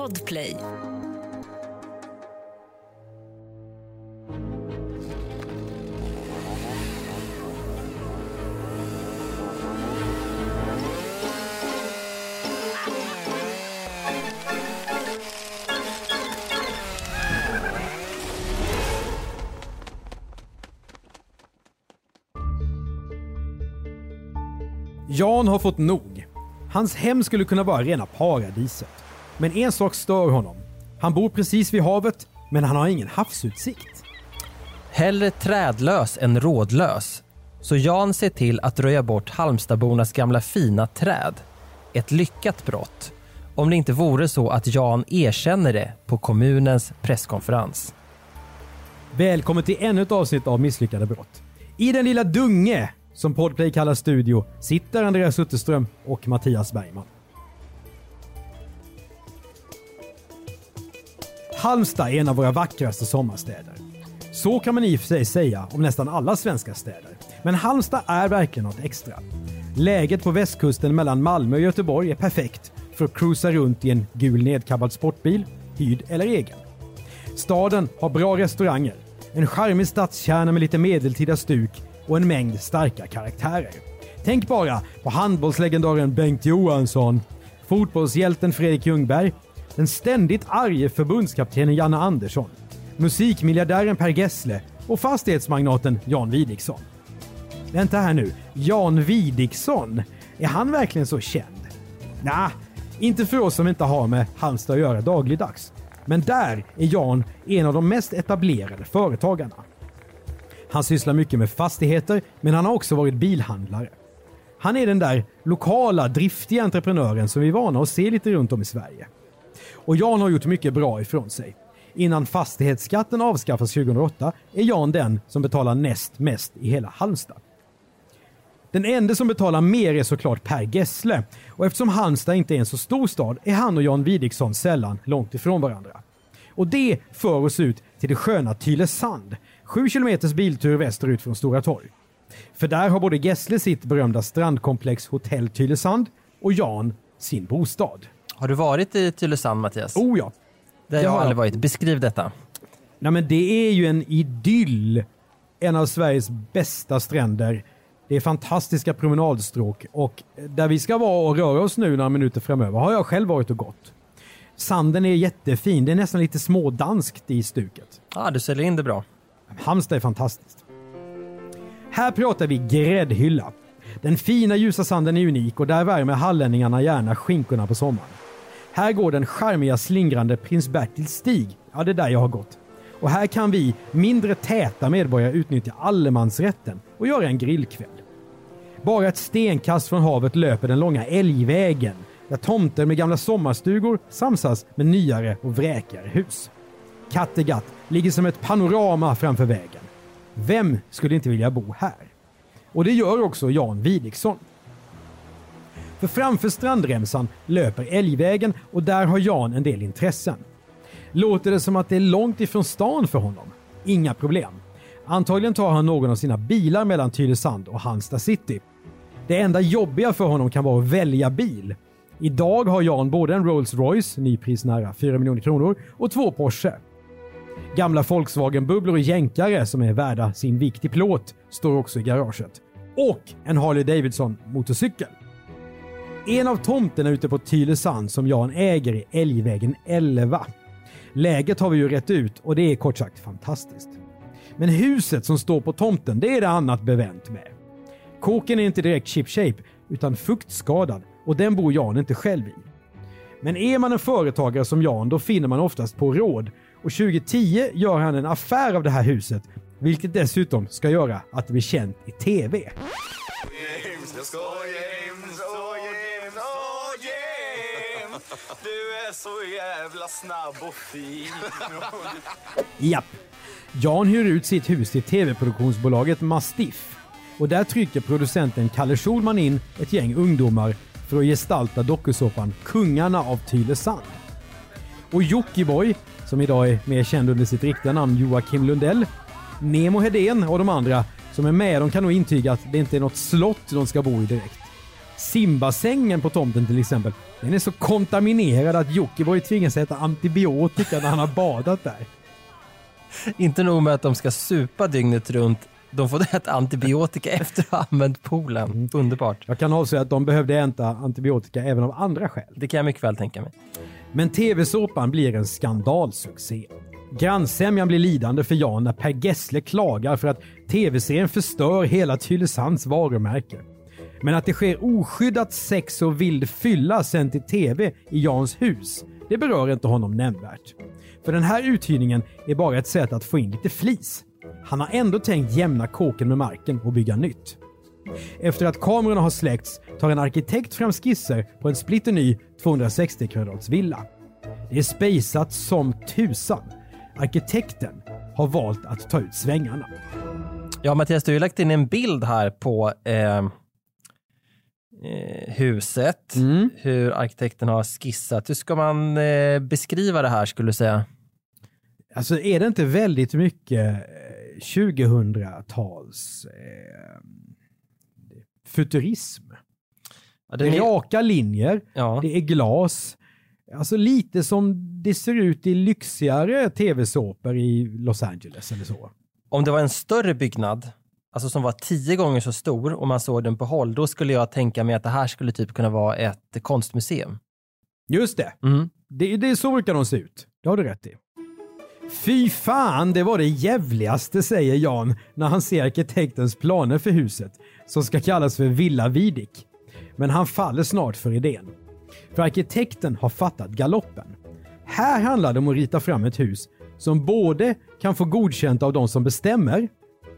Podplay. Jan har fått nog. Hans hem skulle kunna vara rena paradiset. Men en sak stör honom. Han bor precis vid havet, men han har ingen havsutsikt. Hellre trädlös än rådlös. Så Jan ser till att röja bort Halmstadbornas gamla fina träd. Ett lyckat brott. Om det inte vore så att Jan erkänner det på kommunens presskonferens. Välkommen till ännu ett avsnitt av Misslyckade brott. I den lilla dunge som Podplay kallar studio sitter Andreas Utterström och Mattias Bergman. Halmstad är en av våra vackraste sommarstäder. Så kan man i och för sig säga om nästan alla svenska städer. Men Halmstad är verkligen något extra. Läget på västkusten mellan Malmö och Göteborg är perfekt för att cruisa runt i en gul nedkabbad sportbil, hyrd eller egen. Staden har bra restauranger, en charmig stadskärna med lite medeltida stuk och en mängd starka karaktärer. Tänk bara på handbollslegendaren Bengt Johansson, fotbollshjälten Fredrik Ljungberg, den ständigt arge förbundskaptenen Janne Andersson, musikmiljardären Per Gessle och fastighetsmagnaten Jan Widiksson. Vänta här nu, Jan Widiksson? Är han verkligen så känd? Nah, inte för oss som inte har med Halmstad att göra dagligdags. Men där är Jan en av de mest etablerade företagarna. Han sysslar mycket med fastigheter, men han har också varit bilhandlare. Han är den där lokala, driftiga entreprenören som vi är vana att se lite runt om i Sverige. Och Jan har gjort mycket bra ifrån sig. Innan fastighetsskatten avskaffas 2008 är Jan den som betalar näst mest i hela Halmstad. Den enda som betalar mer är såklart Per Gessle och eftersom Halmstad inte är en så stor stad är han och Jan Widiksson sällan långt ifrån varandra. Och det för oss ut till det sköna Tylösand, sju kilometers biltur västerut från Stora torg. För där har både Gessle sitt berömda strandkomplex Hotell Tylösand och Jan sin bostad. Har du varit i Tylösand Mattias? Oh ja! det har det jag har jag. aldrig varit. Beskriv detta. Nej men det är ju en idyll. En av Sveriges bästa stränder. Det är fantastiska promenadstråk och där vi ska vara och röra oss nu några minuter framöver har jag själv varit och gått. Sanden är jättefin. Det är nästan lite smådanskt i stuket. Ah, du säljer in det bra. Halmstad är fantastiskt. Här pratar vi gräddhylla. Den fina ljusa sanden är unik och där värmer hallänningarna gärna skinkorna på sommaren. Här går den charmiga slingrande Prins Bertils stig. Ja, det är där jag har gått. Och här kan vi, mindre täta medborgare, utnyttja allemansrätten och göra en grillkväll. Bara ett stenkast från havet löper den långa älgvägen där tomter med gamla sommarstugor samsas med nyare och vräkigare hus. Kattegatt ligger som ett panorama framför vägen. Vem skulle inte vilja bo här? Och det gör också Jan Widiksson. För framför strandremsan löper Älgvägen och där har Jan en del intressen. Låter det som att det är långt ifrån stan för honom? Inga problem. Antagligen tar han någon av sina bilar mellan Tylösand och Halmstad city. Det enda jobbiga för honom kan vara att välja bil. Idag har Jan både en Rolls Royce, nypris nära 4 miljoner kronor, och två Porsche. Gamla Volkswagen-bubblor och jänkare som är värda sin vikt i plåt står också i garaget. Och en Harley Davidson motorcykel. En av tomterna ute på Tylösand som Jan äger är Älgvägen 11. Läget har vi ju rätt ut och det är kort sagt fantastiskt. Men huset som står på tomten, det är det annat bevänt med. Kåken är inte direkt chip shape utan fuktskadad och den bor Jan inte själv i. Men är man en företagare som Jan då finner man oftast på råd och 2010 gör han en affär av det här huset vilket dessutom ska göra att det blir känt i TV. Jag Du är så jävla snabb och fin Japp. Jan hyr ut sitt hus till tv-produktionsbolaget Mastiff. Och där trycker producenten Kalle Schulman in ett gäng ungdomar för att gestalta dokusåpan Kungarna av Tylösand. Och Jockiboi, som idag är mer känd under sitt riktiga namn Joakim Lundell, Nemo Hedén och de andra som är med de kan nog intyga att det inte är något slott de ska bo i direkt. Simbassängen på tomten till exempel, den är så kontaminerad att Jockiboi tvingas äta antibiotika när han har badat där. Inte nog med att de ska supa dygnet runt, de får äta antibiotika efter att ha använt poolen. Underbart. Jag kan avslöja att de behövde äta antibiotika även av andra skäl. Det kan jag mycket väl tänka mig. Men tv-såpan blir en skandalsuccé. Grannsämjan blir lidande för Jan när Per Gessle klagar för att tv-serien förstör hela Tylösands varumärke. Men att det sker oskyddat sex och vild fylla sänd till tv i Jans hus, det berör inte honom nämnvärt. För den här uthyrningen är bara ett sätt att få in lite flis. Han har ändå tänkt jämna kåken med marken och bygga nytt. Efter att kamerorna har släckts tar en arkitekt fram skisser på en splitterny 260 kvadrats villa. Det är spejsat som tusan. Arkitekten har valt att ta ut svängarna. Ja, Mattias, du har ju lagt in en bild här på eh, eh, huset, hur arkitekten har skissat. Hur ska man eh, beskriva det här skulle du säga? Alltså är det inte väldigt mycket eh, 2000-tals eh, futurism? Ja, Det är, raka linjer, ja. det är glas. Alltså lite som det ser ut i lyxigare tv-såpor i Los Angeles eller så. Om det var en större byggnad, alltså som var tio gånger så stor och man såg den på håll, då skulle jag tänka mig att det här skulle typ kunna vara ett konstmuseum. Just det. Mm. Det, det är så brukar de se ut. Det har du rätt i. Fy fan, det var det jävligaste säger Jan när han ser arkitektens planer för huset som ska kallas för Villa Vidik. Men han faller snart för idén. För arkitekten har fattat galoppen. Här handlar det om att rita fram ett hus som både kan få godkänt av de som bestämmer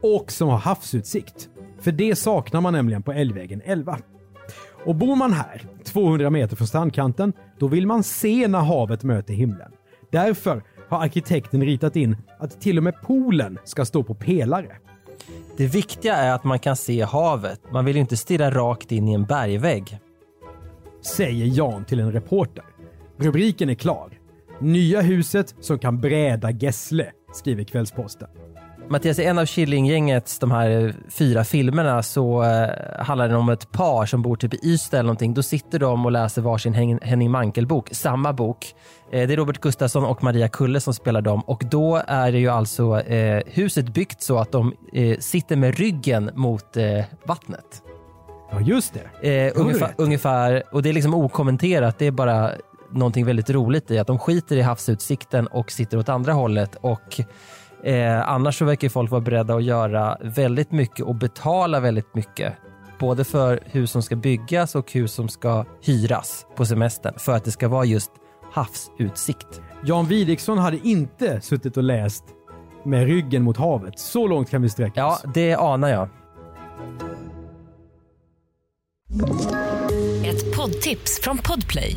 och som har havsutsikt. För det saknar man nämligen på Älgvägen 11. Och bor man här, 200 meter från strandkanten, då vill man se när havet möter himlen. Därför har arkitekten ritat in att till och med poolen ska stå på pelare. Det viktiga är att man kan se havet. Man vill ju inte stirra rakt in i en bergvägg. Säger Jan till en reporter. Rubriken är klar. Nya huset som kan bräda Gessle, skriver Kvällsposten. Mattias, i en av Killinggängets de här fyra filmerna så eh, handlar det om ett par som bor typ i Ystad eller någonting. Då sitter de och läser varsin Hen- Henning Mankell-bok, samma bok. Eh, det är Robert Gustafsson och Maria Kulle som spelar dem och då är det ju alltså eh, huset byggt så att de eh, sitter med ryggen mot eh, vattnet. Ja, just det. Eh, ungefär, ungefär, och det är liksom okommenterat. Det är bara någonting väldigt roligt i att de skiter i havsutsikten och sitter åt andra hållet. Och eh, Annars så verkar folk vara beredda att göra väldigt mycket och betala väldigt mycket. Både för hus som ska byggas och hus som ska hyras på semestern för att det ska vara just havsutsikt. Jan Widiksson hade inte suttit och läst med ryggen mot havet. Så långt kan vi sträcka Ja, oss. det anar jag. Ett poddtips från Podplay.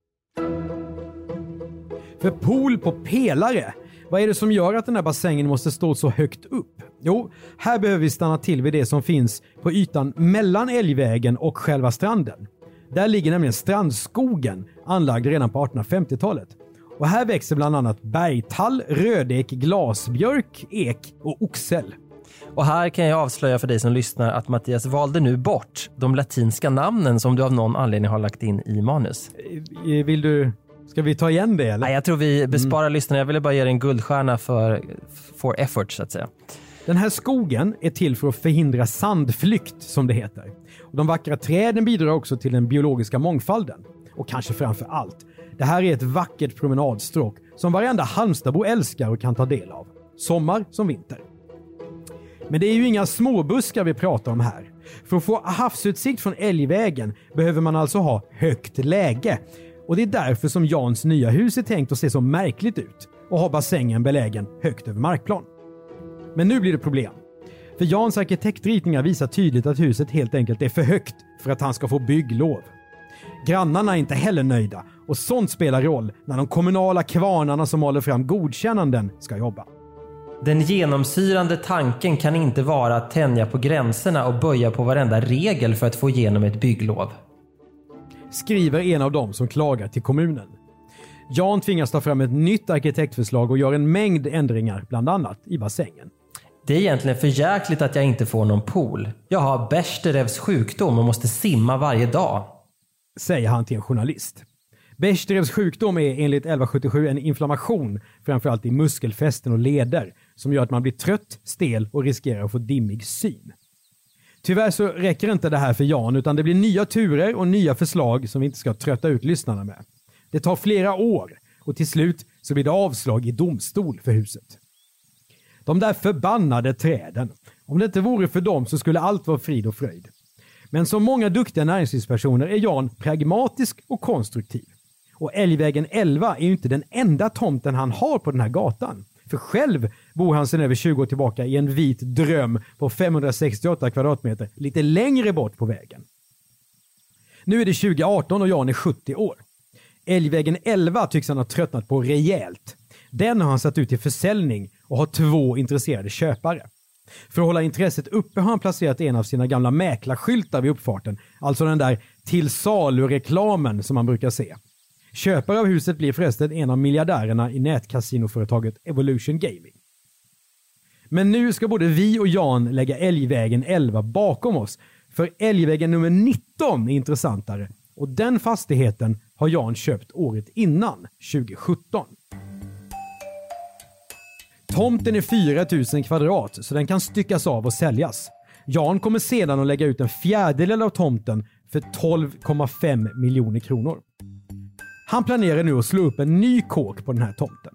För pool på pelare. Vad är det som gör att den här bassängen måste stå så högt upp? Jo, här behöver vi stanna till vid det som finns på ytan mellan Älgvägen och själva stranden. Där ligger nämligen strandskogen, anlagd redan på 1850-talet. Och här växer bland annat bergtall, rödek, glasbjörk, ek och oxel. Och här kan jag avslöja för dig som lyssnar att Mattias valde nu bort de latinska namnen som du av någon anledning har lagt in i manus. Eh, Vill du... Ska vi ta igen det eller? Nej, jag tror vi besparar lyssnarna. Jag ville bara ge dig en guldstjärna för, for effort så att säga. Den här skogen är till för att förhindra sandflykt som det heter. Och de vackra träden bidrar också till den biologiska mångfalden. Och kanske framför allt, det här är ett vackert promenadstråk som varenda Halmstadbo älskar och kan ta del av. Sommar som vinter. Men det är ju inga småbuskar vi pratar om här. För att få havsutsikt från Älgvägen behöver man alltså ha högt läge. Och det är därför som Jans nya hus är tänkt att se så märkligt ut och ha bassängen belägen högt över markplan. Men nu blir det problem. För Jans arkitektritningar visar tydligt att huset helt enkelt är för högt för att han ska få bygglov. Grannarna är inte heller nöjda och sånt spelar roll när de kommunala kvarnarna som håller fram godkännanden ska jobba. Den genomsyrande tanken kan inte vara att tänja på gränserna och böja på varenda regel för att få igenom ett bygglov. Skriver en av dem som klagar till kommunen. Jan tvingas ta fram ett nytt arkitektförslag och gör en mängd ändringar, bland annat i bassängen. Det är egentligen för jäkligt att jag inte får någon pool. Jag har Behchterews sjukdom och måste simma varje dag. Säger han till en journalist. Bechdrevs sjukdom är enligt 1177 en inflammation, framförallt i muskelfästen och leder, som gör att man blir trött, stel och riskerar att få dimmig syn. Tyvärr så räcker inte det här för Jan, utan det blir nya turer och nya förslag som vi inte ska trötta ut lyssnarna med. Det tar flera år och till slut så blir det avslag i domstol för huset. De där förbannade träden. Om det inte vore för dem så skulle allt vara frid och fröjd. Men som många duktiga näringslivspersoner är Jan pragmatisk och konstruktiv. Och Älgvägen 11 är ju inte den enda tomten han har på den här gatan. För själv bor han sedan över 20 år tillbaka i en vit dröm på 568 kvadratmeter lite längre bort på vägen. Nu är det 2018 och Jan är 70 år. Älgvägen 11 tycks han ha tröttnat på rejält. Den har han satt ut till försäljning och har två intresserade köpare. För att hålla intresset uppe har han placerat en av sina gamla mäklarskyltar vid uppfarten, alltså den där till salu-reklamen som man brukar se. Köpare av huset blir förresten en av miljardärerna i nätkasinoföretaget Evolution Gaming. Men nu ska både vi och Jan lägga Älgvägen 11 bakom oss, för Älgvägen nummer 19 är intressantare och den fastigheten har Jan köpt året innan, 2017. Tomten är 4000 kvadrat så den kan styckas av och säljas. Jan kommer sedan att lägga ut en fjärdedel av tomten för 12,5 miljoner kronor. Han planerar nu att slå upp en ny kåk på den här tomten.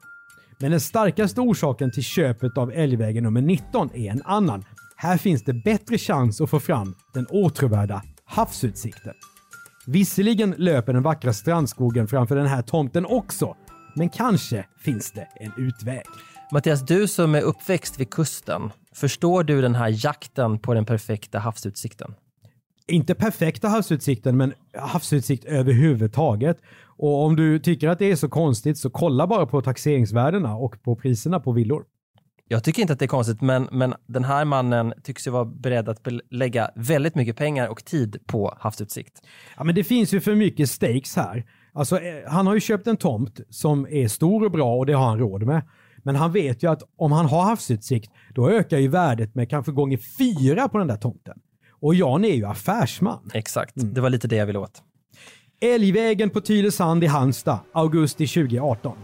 Men den starkaste orsaken till köpet av Älgvägen nummer 19 är en annan. Här finns det bättre chans att få fram den åtråvärda havsutsikten. Visserligen löper den vackra strandskogen framför den här tomten också, men kanske finns det en utväg. Mattias, du som är uppväxt vid kusten, förstår du den här jakten på den perfekta havsutsikten? Inte perfekta havsutsikten, men havsutsikt överhuvudtaget. Och om du tycker att det är så konstigt så kolla bara på taxeringsvärdena och på priserna på villor. Jag tycker inte att det är konstigt, men, men den här mannen tycks ju vara beredd att lägga väldigt mycket pengar och tid på havsutsikt. Ja, men det finns ju för mycket stakes här. Alltså, eh, han har ju köpt en tomt som är stor och bra och det har han råd med. Men han vet ju att om han har havsutsikt, då ökar ju värdet med kanske gånger fyra på den där tomten. Och Jan är ju affärsman. Exakt, mm. det var lite det jag ville åt. Älgvägen på Tylösand i Halmstad, augusti 2018.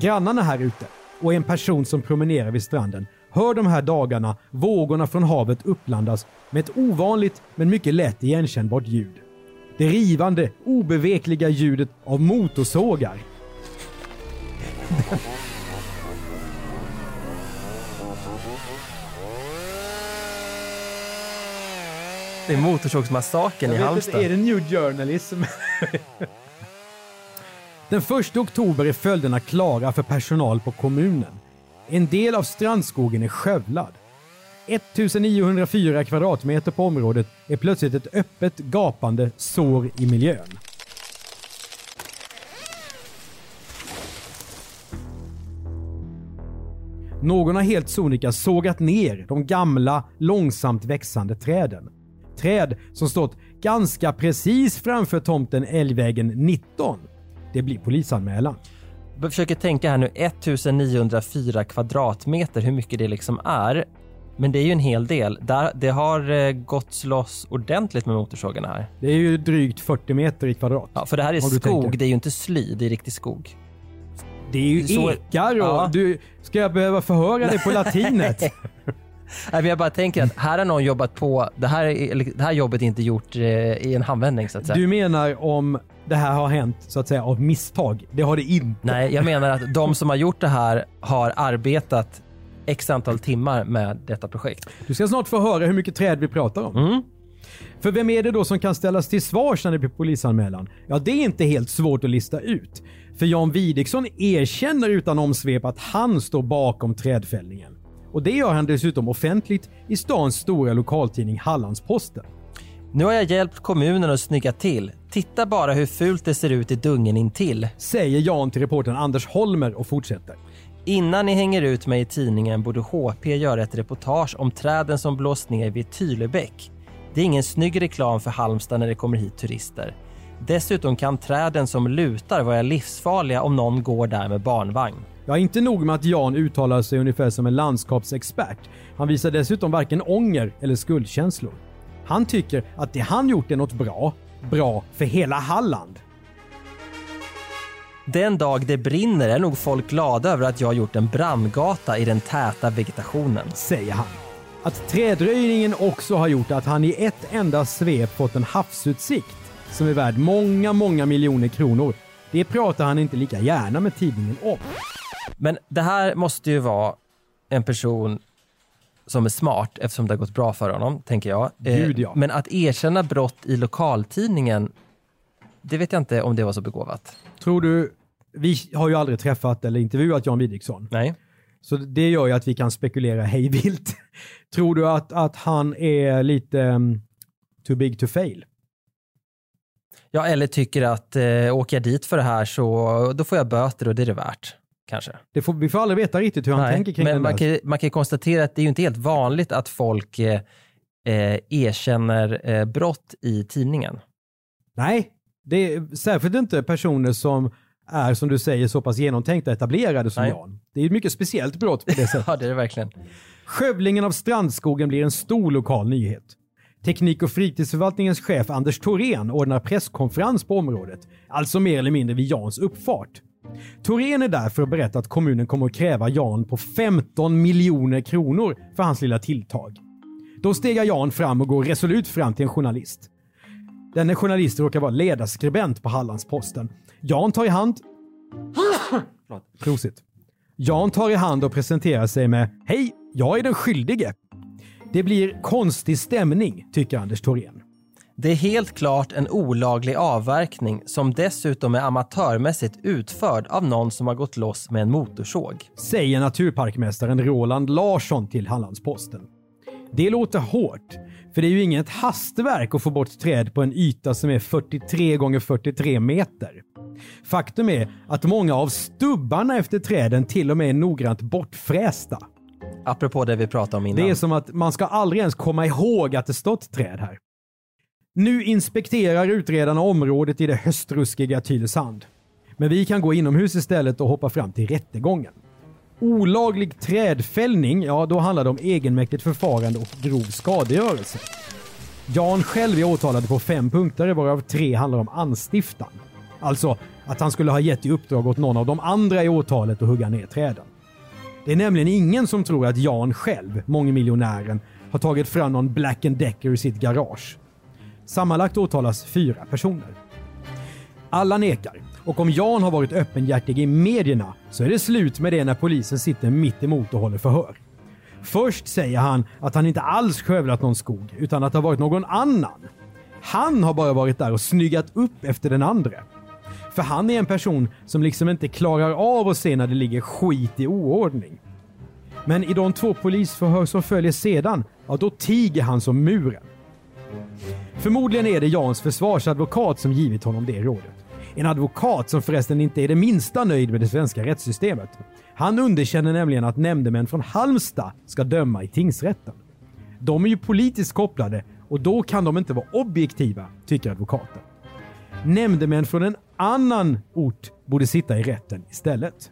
Grannarna här ute och en person som promenerar vid stranden hör de här dagarna vågorna från havet uppblandas med ett ovanligt men mycket lätt igenkännbart ljud. Det rivande, obevekliga ljudet av motorsågar. Det är Motorsågsmassakern i Halmstad. Inte, är det New Journalism? Den 1 oktober är följderna klara för personal på kommunen. En del av strandskogen är skövlad. 1904 kvadratmeter på området är plötsligt ett öppet gapande sår i miljön. Någon har helt sonika sågat ner de gamla, långsamt växande träden träd som stått ganska precis framför tomten Älgvägen 19. Det blir polisanmälan. Jag försöker tänka här nu, 1904 kvadratmeter, hur mycket det liksom är. Men det är ju en hel del. Där, det har eh, gått loss ordentligt med motorsågarna här. Det är ju drygt 40 meter i kvadrat. Ja, för det här är skog, det är ju inte sly, det är riktig skog. Det är ju ekar och ja. du, ska jag behöva förhöra dig på latinet? Nej, jag bara tänker att här har någon jobbat på, det här, det här jobbet är inte gjort eh, i en handvändning så att säga. Du menar om det här har hänt så att säga av misstag? Det har det inte. Nej, jag menar att de som har gjort det här har arbetat x antal timmar med detta projekt. Du ska snart få höra hur mycket träd vi pratar om. Mm. För vem är det då som kan ställas till svars när det blir polisanmälan? Ja, det är inte helt svårt att lista ut. För Jan Widiksson erkänner utan omsvep att han står bakom trädfällningen. Och det gör han dessutom offentligt i stans stora lokaltidning Hallandsposten. Nu har jag hjälpt kommunen att snygga till. Titta bara hur fult det ser ut i dungen intill. Säger Jan till reportern Anders Holmer och fortsätter. Innan ni hänger ut mig i tidningen borde HP göra ett reportage om träden som blåst ner vid Tylebäck. Det är ingen snygg reklam för Halmstad när det kommer hit turister. Dessutom kan träden som lutar vara livsfarliga om någon går där med barnvagn. Ja, inte nog med att Jan uttalar sig ungefär som en landskapsexpert. Han visar dessutom varken ånger eller skuldkänslor. Han tycker att det han gjort är något bra, bra för hela Halland. Den dag det brinner är nog folk glada över att jag gjort en brandgata i den täta vegetationen. Säger han. Att trädröjningen också har gjort att han i ett enda svep fått en havsutsikt som är värd många, många miljoner kronor. Det pratar han inte lika gärna med tidningen om. Men det här måste ju vara en person som är smart eftersom det har gått bra för honom, tänker jag. Eh, Gud, ja. Men att erkänna brott i lokaltidningen, det vet jag inte om det var så begåvat. Tror du, vi har ju aldrig träffat eller intervjuat Jan Widiksson. Nej. Så det gör ju att vi kan spekulera hej vilt. Tror du att, att han är lite um, too big to fail? Ja, eller tycker att eh, åker jag dit för det här så då får jag böter och det är det värt. Kanske. Det får, vi får aldrig veta riktigt hur han Nej, tänker kring men den man kan, man kan konstatera att det är ju inte helt vanligt att folk eh, eh, erkänner eh, brott i tidningen. Nej, det är särskilt inte personer som är, som du säger, så pass genomtänkta och etablerade som Nej. Jan. Det är ett mycket speciellt brott på det sättet. Ja, det är det verkligen. Skövlingen av strandskogen blir en stor lokal nyhet. Teknik och fritidsförvaltningens chef Anders Thorén ordnar presskonferens på området, alltså mer eller mindre vid Jans uppfart. Thorén är där för att berätta att kommunen kommer att kräva Jan på 15 miljoner kronor för hans lilla tilltag. Då stegar Jan fram och går resolut fram till en journalist. Denne journalist råkar vara ledarskribent på Hallandsposten. Jan tar i hand... Prosit. Jan tar i hand och presenterar sig med “Hej, jag är den skyldige”. Det blir konstig stämning, tycker Anders Thorén. Det är helt klart en olaglig avverkning som dessutom är amatörmässigt utförd av någon som har gått loss med en motorsåg. Säger naturparkmästaren Roland Larsson till Hallandsposten. Det låter hårt, för det är ju inget hastverk att få bort träd på en yta som är 43 gånger 43 meter. Faktum är att många av stubbarna efter träden till och med är noggrant bortfrästa. Apropå det vi pratade om innan. Det är som att man ska aldrig ens komma ihåg att det stått träd här. Nu inspekterar utredarna området i det höstruskiga Tylösand. Men vi kan gå inomhus istället och hoppa fram till rättegången. Olaglig trädfällning, ja då handlar det om egenmäktigt förfarande och grov skadegörelse. Jan själv är åtalad på fem punkter varav tre handlar om anstiftan. Alltså att han skulle ha gett i uppdrag åt någon av de andra i åtalet att hugga ner träden. Det är nämligen ingen som tror att Jan själv, mångmiljonären, har tagit fram någon Black Decker i sitt garage. Sammanlagt åtalas fyra personer. Alla nekar och om Jan har varit öppenhjärtig i medierna så är det slut med det när polisen sitter mitt emot och håller förhör. Först säger han att han inte alls skövlat någon skog utan att det har varit någon annan. Han har bara varit där och snyggat upp efter den andra. För han är en person som liksom inte klarar av att se när det ligger skit i oordning. Men i de två polisförhör som följer sedan, ja då tiger han som muren. Förmodligen är det Jans försvarsadvokat som givit honom det rådet. En advokat som förresten inte är det minsta nöjd med det svenska rättssystemet. Han underkänner nämligen att nämndemän från Halmstad ska döma i tingsrätten. De är ju politiskt kopplade och då kan de inte vara objektiva, tycker advokaten. Nämndemän från en annan ort borde sitta i rätten istället.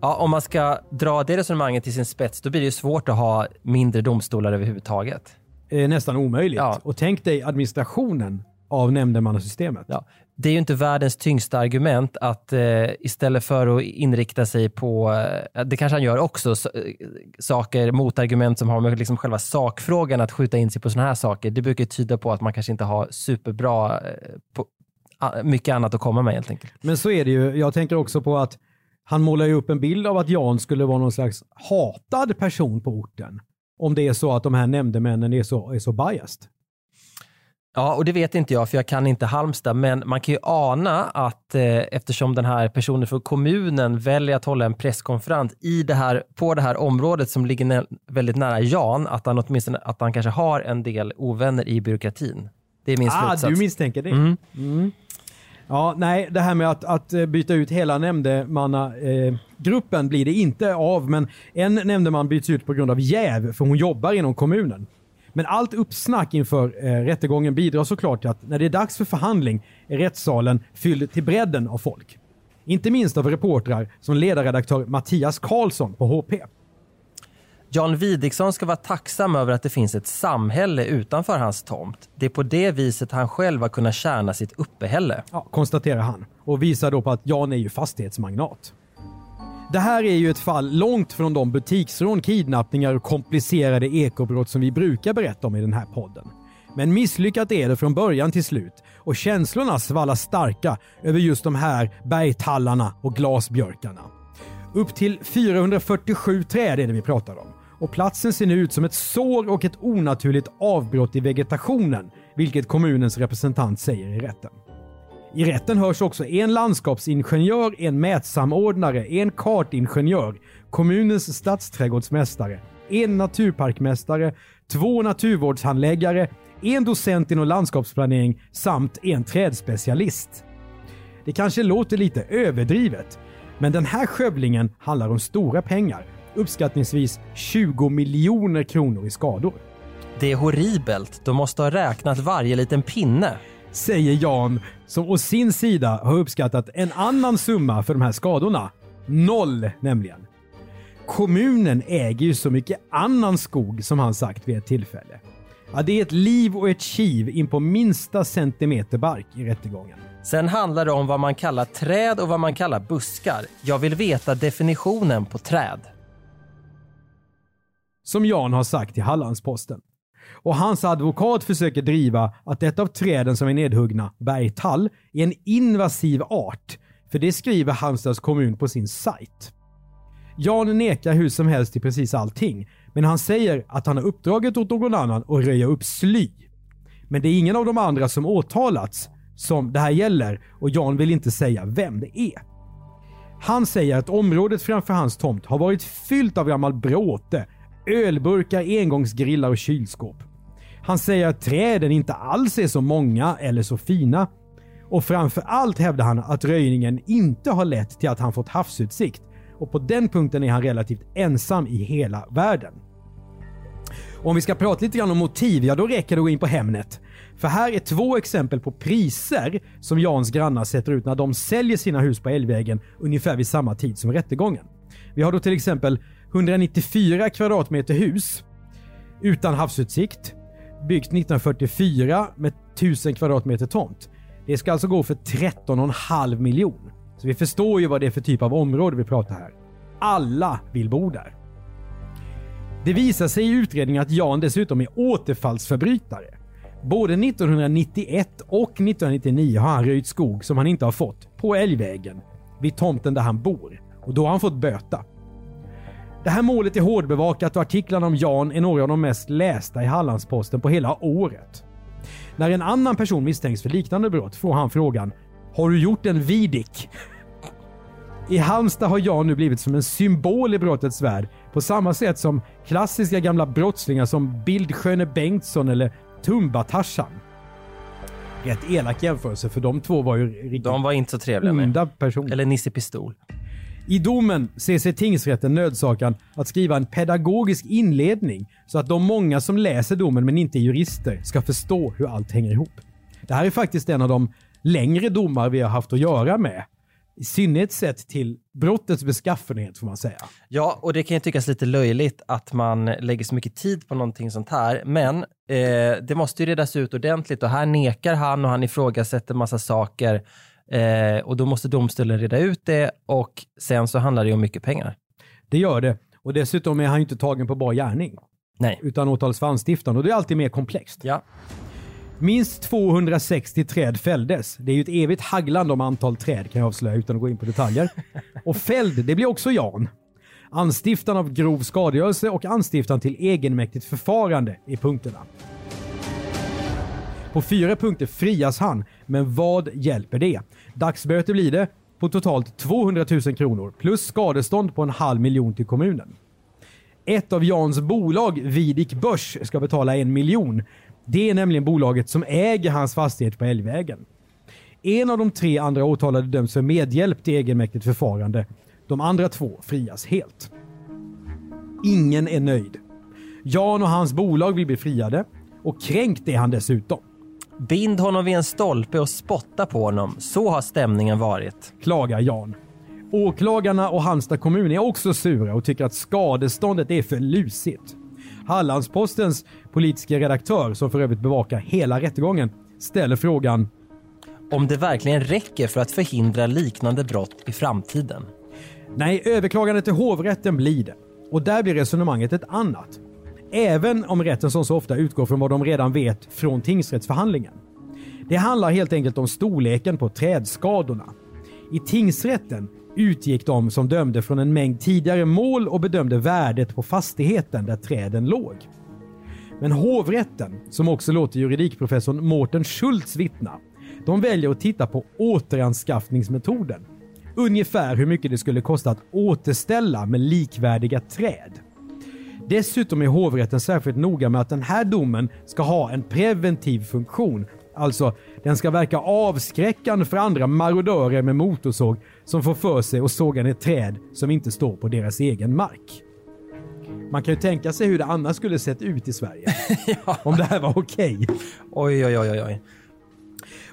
Ja, om man ska dra det resonemanget till sin spets, då blir det ju svårt att ha mindre domstolar överhuvudtaget. Eh, nästan omöjligt. Ja. Och tänk dig administrationen av nämndemannasystemet. Ja. Det är ju inte världens tyngsta argument att eh, istället för att inrikta sig på, eh, det kanske han gör också, s- eh, saker, motargument som har med liksom själva sakfrågan att skjuta in sig på sådana här saker. Det brukar tyda på att man kanske inte har superbra, eh, på, a- mycket annat att komma med helt enkelt. Men så är det ju. Jag tänker också på att han målar ju upp en bild av att Jan skulle vara någon slags hatad person på orten. Om det är så att de här nämndemännen är så, är så biased. Ja, och det vet inte jag för jag kan inte Halmstad, men man kan ju ana att eh, eftersom den här personen från kommunen väljer att hålla en presskonferens i det här, på det här området som ligger nä- väldigt nära Jan, att han åtminstone att han kanske har en del ovänner i byråkratin. Det är min Ah, slutsats. du misstänker det? Mm. Mm. Ja, nej, det här med att, att eh, byta ut hela nämndemannagruppen eh, blir det inte av, men en nämndeman byts ut på grund av jäv, för hon jobbar inom kommunen. Men allt uppsnack inför eh, rättegången bidrar såklart till att när det är dags för förhandling är rättssalen fylld till bredden av folk. Inte minst av reportrar som ledarredaktör Mattias Karlsson på HP. Jan Widiksson ska vara tacksam över att det finns ett samhälle utanför hans tomt. Det är på det viset han själv har kunnat tjäna sitt uppehälle. Ja, konstaterar han och visar då på att Jan är ju fastighetsmagnat. Det här är ju ett fall långt från de butiksrån, kidnappningar och komplicerade ekobrott som vi brukar berätta om i den här podden. Men misslyckat är det från början till slut och känslorna svallar starka över just de här bergtallarna och glasbjörkarna. Upp till 447 träd är det vi pratar om och platsen ser nu ut som ett sår och ett onaturligt avbrott i vegetationen, vilket kommunens representant säger i rätten. I rätten hörs också en landskapsingenjör, en mätsamordnare, en kartingenjör, kommunens stadsträdgårdsmästare, en naturparkmästare, två naturvårdshandläggare, en docent inom landskapsplanering samt en trädspecialist. Det kanske låter lite överdrivet, men den här skövlingen handlar om stora pengar, uppskattningsvis 20 miljoner kronor i skador. Det är horribelt. De måste ha räknat varje liten pinne. säger Jan som å sin sida har uppskattat en annan summa för de här skadorna. Noll nämligen. Kommunen äger ju så mycket annan skog som han sagt vid ett tillfälle. Ja, det är ett liv och ett kiv in på minsta centimeter bark i rättegången. Sen handlar det om vad man kallar träd och vad man kallar buskar. Jag vill veta definitionen på träd. Som Jan har sagt till Hallandsposten. Och hans advokat försöker driva att ett av träden som är nedhuggna, bergtall, är en invasiv art. För det skriver Halmstads kommun på sin sajt. Jan nekar hur som helst till precis allting, men han säger att han har uppdraget åt någon annan att röja upp sly. Men det är ingen av de andra som åtalats som det här gäller och Jan vill inte säga vem det är. Han säger att området framför hans tomt har varit fyllt av gammal bråte, ölburkar, engångsgrillar och kylskåp. Han säger att träden inte alls är så många eller så fina. Och framför allt hävdar han att röjningen inte har lett till att han fått havsutsikt. Och på den punkten är han relativt ensam i hela världen. Och om vi ska prata lite grann om motiv, ja då räcker det att gå in på Hemnet. För här är två exempel på priser som Jans grannar sätter ut när de säljer sina hus på Älgvägen ungefär vid samma tid som rättegången. Vi har då till exempel 194 kvadratmeter hus utan havsutsikt, byggt 1944 med 1000 kvadratmeter tomt. Det ska alltså gå för 13,5 miljon. Så vi förstår ju vad det är för typ av område vi pratar här. Alla vill bo där. Det visar sig i utredningen att Jan dessutom är återfallsförbrytare. Både 1991 och 1999 har han röjt skog som han inte har fått på Älgvägen vid tomten där han bor och då har han fått böta. Det här målet är hårdbevakat och artiklarna om Jan är några av de mest lästa i Hallandsposten på hela året. När en annan person misstänks för liknande brott får han frågan “Har du gjort en vidik?” I Halmstad har Jan nu blivit som en symbol i brottets värld på samma sätt som klassiska gamla brottslingar som Bildsköne Bengtsson eller Tumba-Tarzan. Rätt elak jämförelse för de två var ju riktigt De var inte så trevliga med. onda personer. Eller Nisse Pistol. I domen ser sig tingsrätten nödsakan att skriva en pedagogisk inledning så att de många som läser domen men inte är jurister ska förstå hur allt hänger ihop. Det här är faktiskt en av de längre domar vi har haft att göra med. I synnerhet sett till brottets beskaffenhet får man säga. Ja, och det kan ju tyckas lite löjligt att man lägger så mycket tid på någonting sånt här, men eh, det måste ju redas ut ordentligt och här nekar han och han ifrågasätter massa saker eh, och då måste domstolen reda ut det och sen så handlar det om mycket pengar. Det gör det. Och dessutom är han ju inte tagen på bar gärning. Nej. Utan åtals för anstiftan och det är alltid mer komplext. Ja. Minst 260 träd fälldes. Det är ju ett evigt haglande om antal träd kan jag avslöja utan att gå in på detaljer. Och fälld, det blir också Jan. Anstiftan av grov skadegörelse och anstiftan till egenmäktigt förfarande i punkterna. På fyra punkter frias han, men vad hjälper det? Dagsböter blir det på totalt 200 000 kronor plus skadestånd på en halv miljon till kommunen. Ett av Jans bolag, Vidik Börs, ska betala en miljon. Det är nämligen bolaget som äger hans fastighet på Älgvägen. En av de tre andra åtalade döms för medhjälp till egenmäktigt förfarande. De andra två frias helt. Ingen är nöjd. Jan och hans bolag vill bli friade och kränkt är han dessutom. Bind honom vid en stolpe och spotta på honom. Så har stämningen varit. klagar Jan. Åklagarna och Halmstad kommun är också sura och tycker att skadeståndet är för lusigt. Hallandspostens politiska redaktör, som för övrigt bevakar hela rättegången, ställer frågan Om det verkligen räcker för att förhindra liknande brott i framtiden. Nej, överklagandet till hovrätten blir det. Och där blir resonemanget ett annat. Även om rätten som så ofta utgår från vad de redan vet från tingsrättsförhandlingen. Det handlar helt enkelt om storleken på trädskadorna. I tingsrätten utgick de som dömde från en mängd tidigare mål och bedömde värdet på fastigheten där träden låg. Men hovrätten, som också låter juridikprofessorn Mårten Schultz vittna, de väljer att titta på återanskaffningsmetoden. Ungefär hur mycket det skulle kosta att återställa med likvärdiga träd. Dessutom är hovrätten särskilt noga med att den här domen ska ha en preventiv funktion. Alltså, den ska verka avskräckande för andra marodörer med motorsåg som får för sig att såga ner träd som inte står på deras egen mark. Man kan ju tänka sig hur det annars skulle sett ut i Sverige. Om det här var okej. Oj, oj, oj, oj, oj.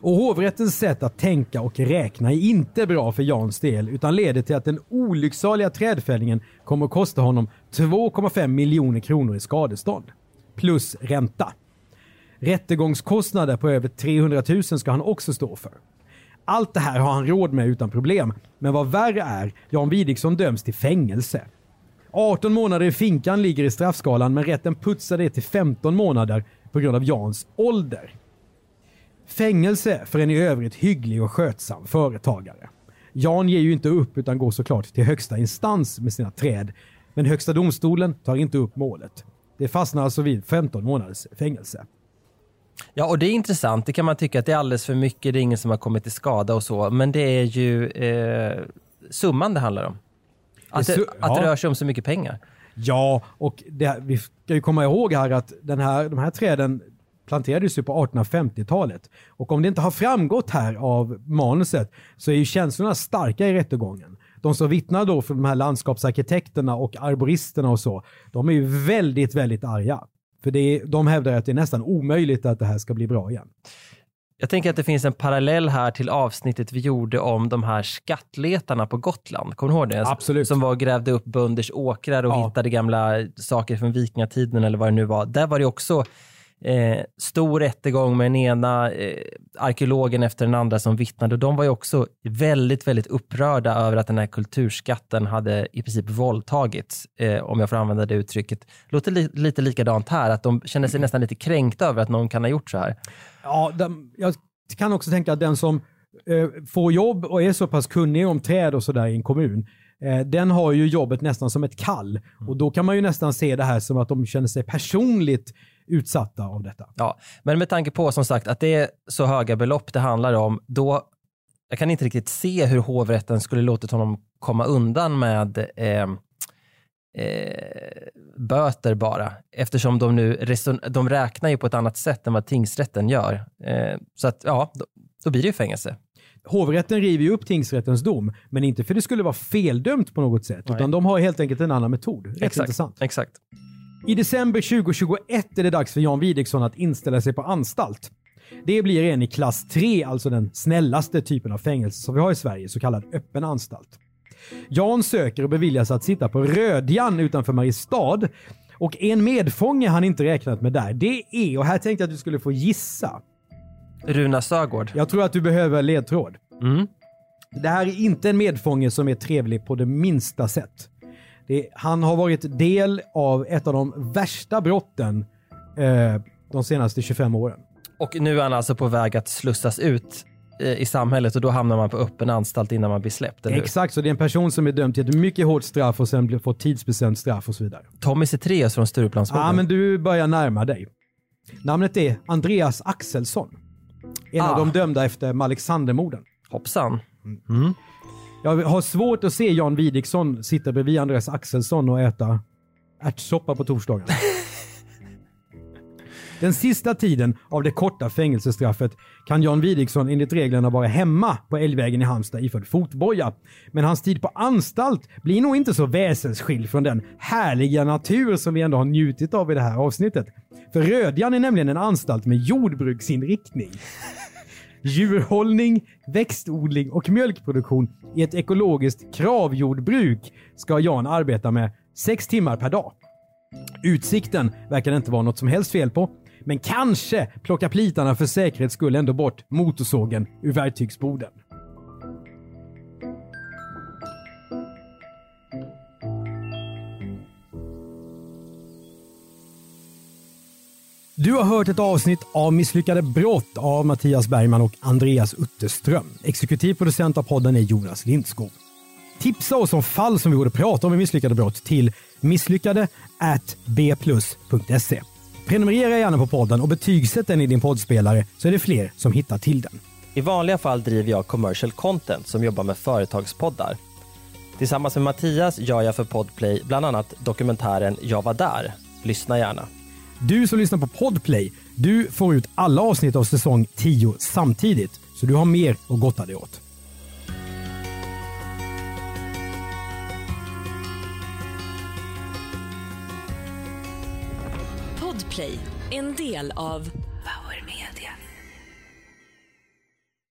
Och hovrättens sätt att tänka och räkna är inte bra för Jans del utan leder till att den olycksaliga trädfällningen kommer att kosta honom 2,5 miljoner kronor i skadestånd. Plus ränta. Rättegångskostnader på över 300 000 ska han också stå för. Allt det här har han råd med utan problem. Men vad värre är, Jan Widiksson döms till fängelse. 18 månader i finkan ligger i straffskalan men rätten putsar det till 15 månader på grund av Jans ålder. Fängelse för en i övrigt hygglig och skötsam företagare. Jan ger ju inte upp utan går såklart till högsta instans med sina träd. Men högsta domstolen tar inte upp målet. Det fastnar alltså vid 15 månaders fängelse. Ja, och det är intressant. Det kan man tycka att det är alldeles för mycket. Det är ingen som har kommit till skada och så. Men det är ju eh, summan det handlar om. Att det, att det rör sig om så mycket pengar. Ja, och det, vi ska ju komma ihåg här att den här, de här träden planterades ju på 1850-talet. Och om det inte har framgått här av manuset så är ju känslorna starka i rättegången. De som vittnar då från de här landskapsarkitekterna och arboristerna och så, de är ju väldigt, väldigt arga. För det är, de hävdar att det är nästan omöjligt att det här ska bli bra igen. Jag tänker att det finns en parallell här till avsnittet vi gjorde om de här skattletarna på Gotland. Kommer du ihåg det? Absolut. Som var och grävde upp bönders åkrar och Ja. hittade gamla saker från vikingatiden eller vad det nu var. Där var det också eh, stor rättegång med den ena eh, arkeologen efter den andra som vittnade. Och de var ju också väldigt, väldigt upprörda över att den här kulturskatten hade i princip våldtagits, eh, om jag får använda det uttrycket. Låter li- lite likadant här, att de känner sig nästan lite kränkta över att någon kan ha gjort så här. Ja, de, jag kan också tänka att den som eh, får jobb och är så pass kunnig om träd och sådär i en kommun, eh, den har ju jobbet nästan som ett kall. Och då kan man ju nästan se det här som att de känner sig personligt utsatta av detta. Ja, men med tanke på som sagt att det är så höga belopp det handlar om, då jag kan inte riktigt se hur hovrätten skulle låtit honom komma undan med eh, eh, böter bara, eftersom de nu reson- de räknar ju på ett annat sätt än vad tingsrätten gör. Eh, så att ja, då, då blir det ju fängelse. Hovrätten river ju upp tingsrättens dom, men inte för det skulle vara feldömt på något sätt, Nej. utan de har helt enkelt en annan metod. Rätt intressant. Exakt. I december 2021 är det dags för Jan Widiksson att inställa sig på anstalt. Det blir en i klass 3, alltså den snällaste typen av fängelse som vi har i Sverige, så kallad öppen anstalt. Jan söker och beviljas att sitta på Rödjan utanför Mariestad. Och en medfånge han inte räknat med där, det är, och här tänkte jag att du skulle få gissa. Runa Sögård. Jag tror att du behöver ledtråd. Mm. Det här är inte en medfånge som är trevlig på det minsta sätt. Det, han har varit del av ett av de värsta brotten eh, de senaste 25 åren. Och nu är han alltså på väg att slussas ut eh, i samhället och då hamnar man på öppen anstalt innan man blir släppt? Exakt, så det är en person som är dömd till ett mycket hårt straff och sen får tidsbestämt straff och så vidare. Tommy Zethraeus från Stureplansskogen. Ja, men du börjar närma dig. Namnet är Andreas Axelsson. En Ah. av de dömda efter Alexandermorden. Hoppsan. Jag har svårt att se Jan Widiksson sitta bredvid Andreas Axelsson och äta ärtsoppa på torsdagen. Den sista tiden av det korta fängelsestraffet kan Jan Widiksson enligt reglerna vara hemma på Älgvägen i Halmstad iförd fotboja. Men hans tid på anstalt blir nog inte så väsensskild från den härliga natur som vi ändå har njutit av i det här avsnittet. För Rödjan är nämligen en anstalt med jordbruksinriktning. Djurhållning, växtodling och mjölkproduktion i ett ekologiskt kravjordbruk ska Jan arbeta med sex timmar per dag. Utsikten verkar det inte vara något som helst fel på, men kanske plockar plitarna för säkerhets skull ändå bort motorsågen ur verktygsboden. Du har hört ett avsnitt av Misslyckade brott av Mattias Bergman och Andreas Utterström. Exekutiv producent av podden är Jonas Lindskog. Tipsa oss om fall som vi borde prata om i Misslyckade brott till misslyckade bplus.se. Prenumerera gärna på podden och betygsätt den i din poddspelare så är det fler som hittar till den. I vanliga fall driver jag commercial content som jobbar med företagspoddar. Tillsammans med Mattias gör jag för Podplay bland annat dokumentären Jag var där. Lyssna gärna. Du som lyssnar på Podplay, du får ut alla avsnitt av säsong 10 samtidigt, så du har mer att gotta dig åt. Podplay, en del av